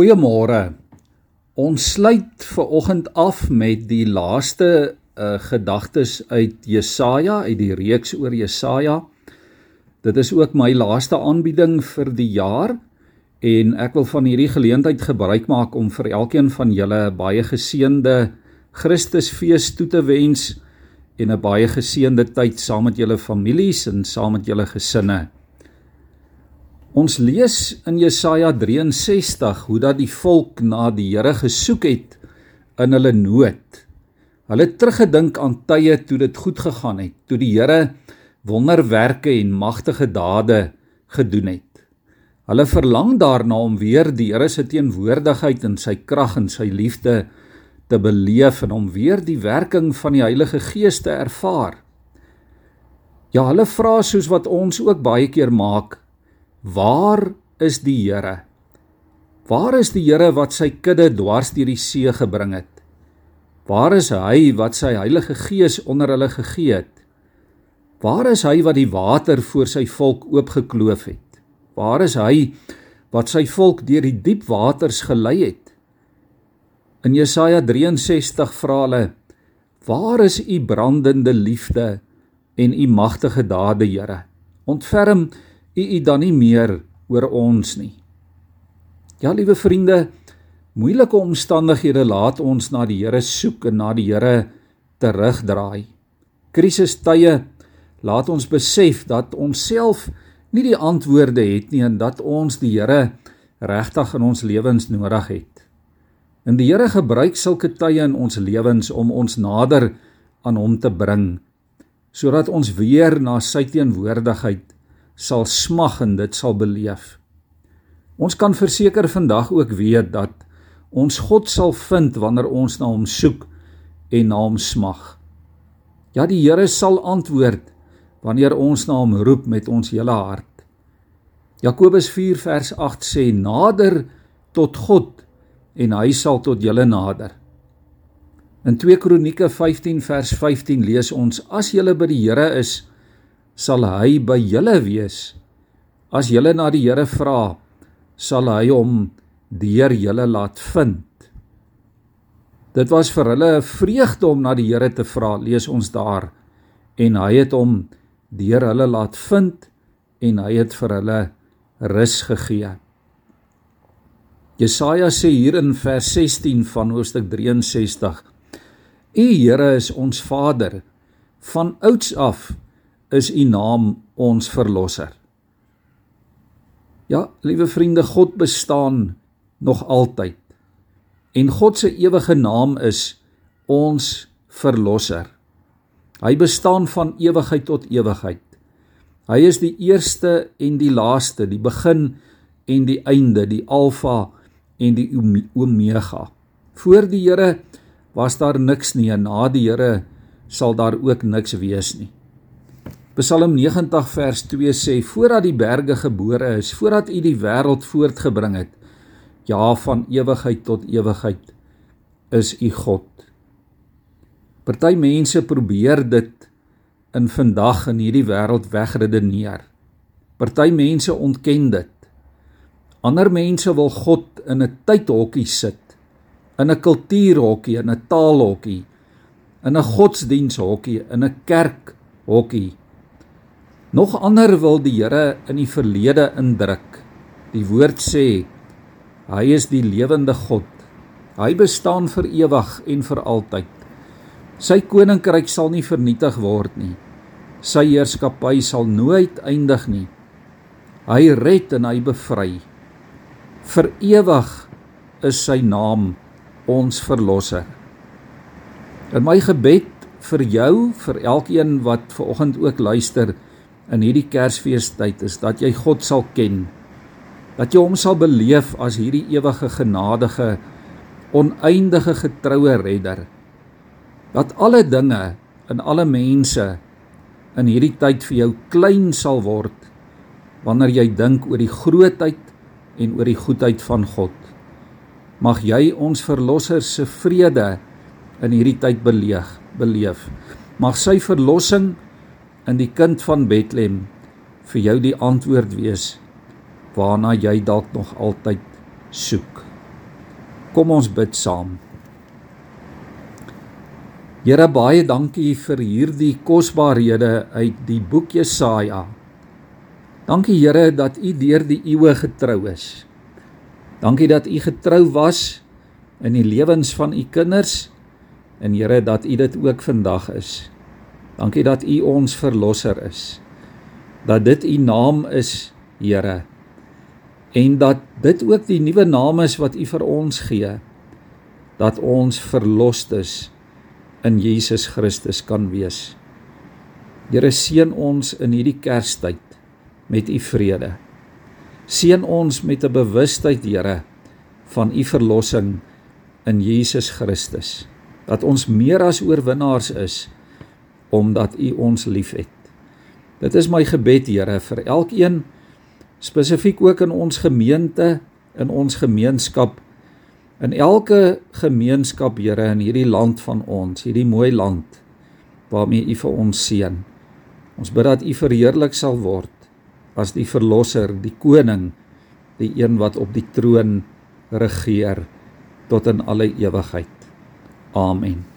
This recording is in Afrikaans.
Goeiemôre. Ons sluit ver oggend af met die laaste uh, gedagtes uit Jesaja, uit die reeks oor Jesaja. Dit is ook my laaste aanbieding vir die jaar en ek wil van hierdie geleentheid gebruik maak om vir elkeen van julle 'n baie geseënde Christusfees toe te wens en 'n baie geseënde tyd saam met julle families en saam met julle gesinne. Ons lees in Jesaja 63 hoe dat die volk na die Here gesoek het in hulle nood. Hulle het teruggedink aan tye toe dit goed gegaan het, toe die Here wonderwerke en magtige dade gedoen het. Hulle verlang daarna om weer die Here se teenwoordigheid en sy krag en sy liefde te beleef en om weer die werking van die Heilige Gees te ervaar. Ja, hulle vra soos wat ons ook baie keer maak, Waar is die Here? Waar is die Here wat sy kudde dwars deur die see gebring het? Waar is hy wat sy Heilige Gees onder hulle gegee het? Waar is hy wat die water voor sy volk oopgekloof het? Waar is hy wat sy volk deur die diep waters gelei het? In Jesaja 63 vra hulle: Waar is u brandende liefde en u magtige dade, Here? Ontferm u u dan nie meer oor ons nie. Ja, liewe vriende, moeilike omstandighede laat ons na die Here soek en na die Here terugdraai. Krisistye laat ons besef dat ons self nie die antwoorde het nie en dat ons die Here regtig in ons lewens nodig het. En die Here gebruik sulke tye in ons lewens om ons nader aan hom te bring sodat ons weer na sy teenwoordigheid sal smag en dit sal beleef. Ons kan verseker vandag ook weet dat ons God sal vind wanneer ons na hom soek en na hom smag. Ja, die Here sal antwoord wanneer ons na hom roep met ons hele hart. Jakobus 4 vers 8 sê: "Nader tot God en hy sal tot julle nader." In 2 Kronieke 15 vers 15 lees ons: "As julle by die Here is, sal hy by julle wees. As julle na die Here vra, sal hy hom deur julle laat vind. Dit was vir hulle 'n vreugde om na die Here te vra, lees ons daar. En hy het hom deur hulle laat vind en hy het vir hulle rus gegee. Jesaja sê hier in vers 16 van hoofstuk 63: U Here is ons Vader. Van ouds af is u naam ons verlosser. Ja, liewe vriende, God bestaan nog altyd. En God se ewige naam is ons verlosser. Hy bestaan van ewigheid tot ewigheid. Hy is die eerste en die laaste, die begin en die einde, die alfa en die omega. Voor die Here was daar niks nie en na die Here sal daar ook niks wees nie. Psalm 90 vers 2 sê voordat die berge gebore is, voordat U die wêreld voortgebring het, ja van ewigheid tot ewigheid is U God. Party mense probeer dit in vandag in hierdie wêreld wegredeneer. Party mense ontken dit. Ander mense wil God in 'n tydhokkie sit, in 'n kultuurhokkie, in 'n taalhokkie, in 'n godsdienshokkie, in 'n kerkhokkie Nog ander wil die Here in die verlede indruk. Die woord sê hy is die lewende God. Hy bestaan vir ewig en vir altyd. Sy koninkryk sal nie vernietig word nie. Sy heerskappy sal nooit eindig nie. Hy red en hy bevry. Vir ewig is sy naam ons verlosser. In my gebed vir jou, vir elkeen wat ver oggend ook luister, in hierdie Kersfeestyd is dat jy God sal ken. Dat jy hom sal beleef as hierdie ewige genadige, oneindige getroue redder. Dat alle dinge en alle mense in hierdie tyd vir jou klein sal word wanneer jy dink oor die grootheid en oor die goedheid van God. Mag jy ons verlosser se vrede in hierdie tyd beleef, beleef. Mag sy verlossing in die kind van Bethlehem vir jou die antwoord wees waarna jy dalk nog altyd soek. Kom ons bid saam. Here baie dankie vir hierdie kosbarehede uit die boek Jesaja. Dankie Here dat U deur die eeue getrou is. Dankie dat U getrou was in die lewens van U kinders en Here dat U dit ook vandag is. Dankie dat U ons verlosser is. Dat dit U naam is, Here en dat dit ook die nuwe naam is wat U vir ons gee dat ons verlost is in Jesus Christus kan wees. Here seën ons in hierdie Kerstyd met U vrede. Seën ons met 'n bewustheid, Here, van U verlossing in Jesus Christus. Dat ons meer as oorwinnaars is omdat U ons liefhet. Dit is my gebed, Here, vir elkeen spesifiek ook in ons gemeente, in ons gemeenskap, in elke gemeenskap, Here, in hierdie land van ons, hierdie mooi land waarmee U vir ons seën. Ons bid dat U verheerlik sal word as die verlosser, die koning, die een wat op die troon regeer tot in alle ewigheid. Amen.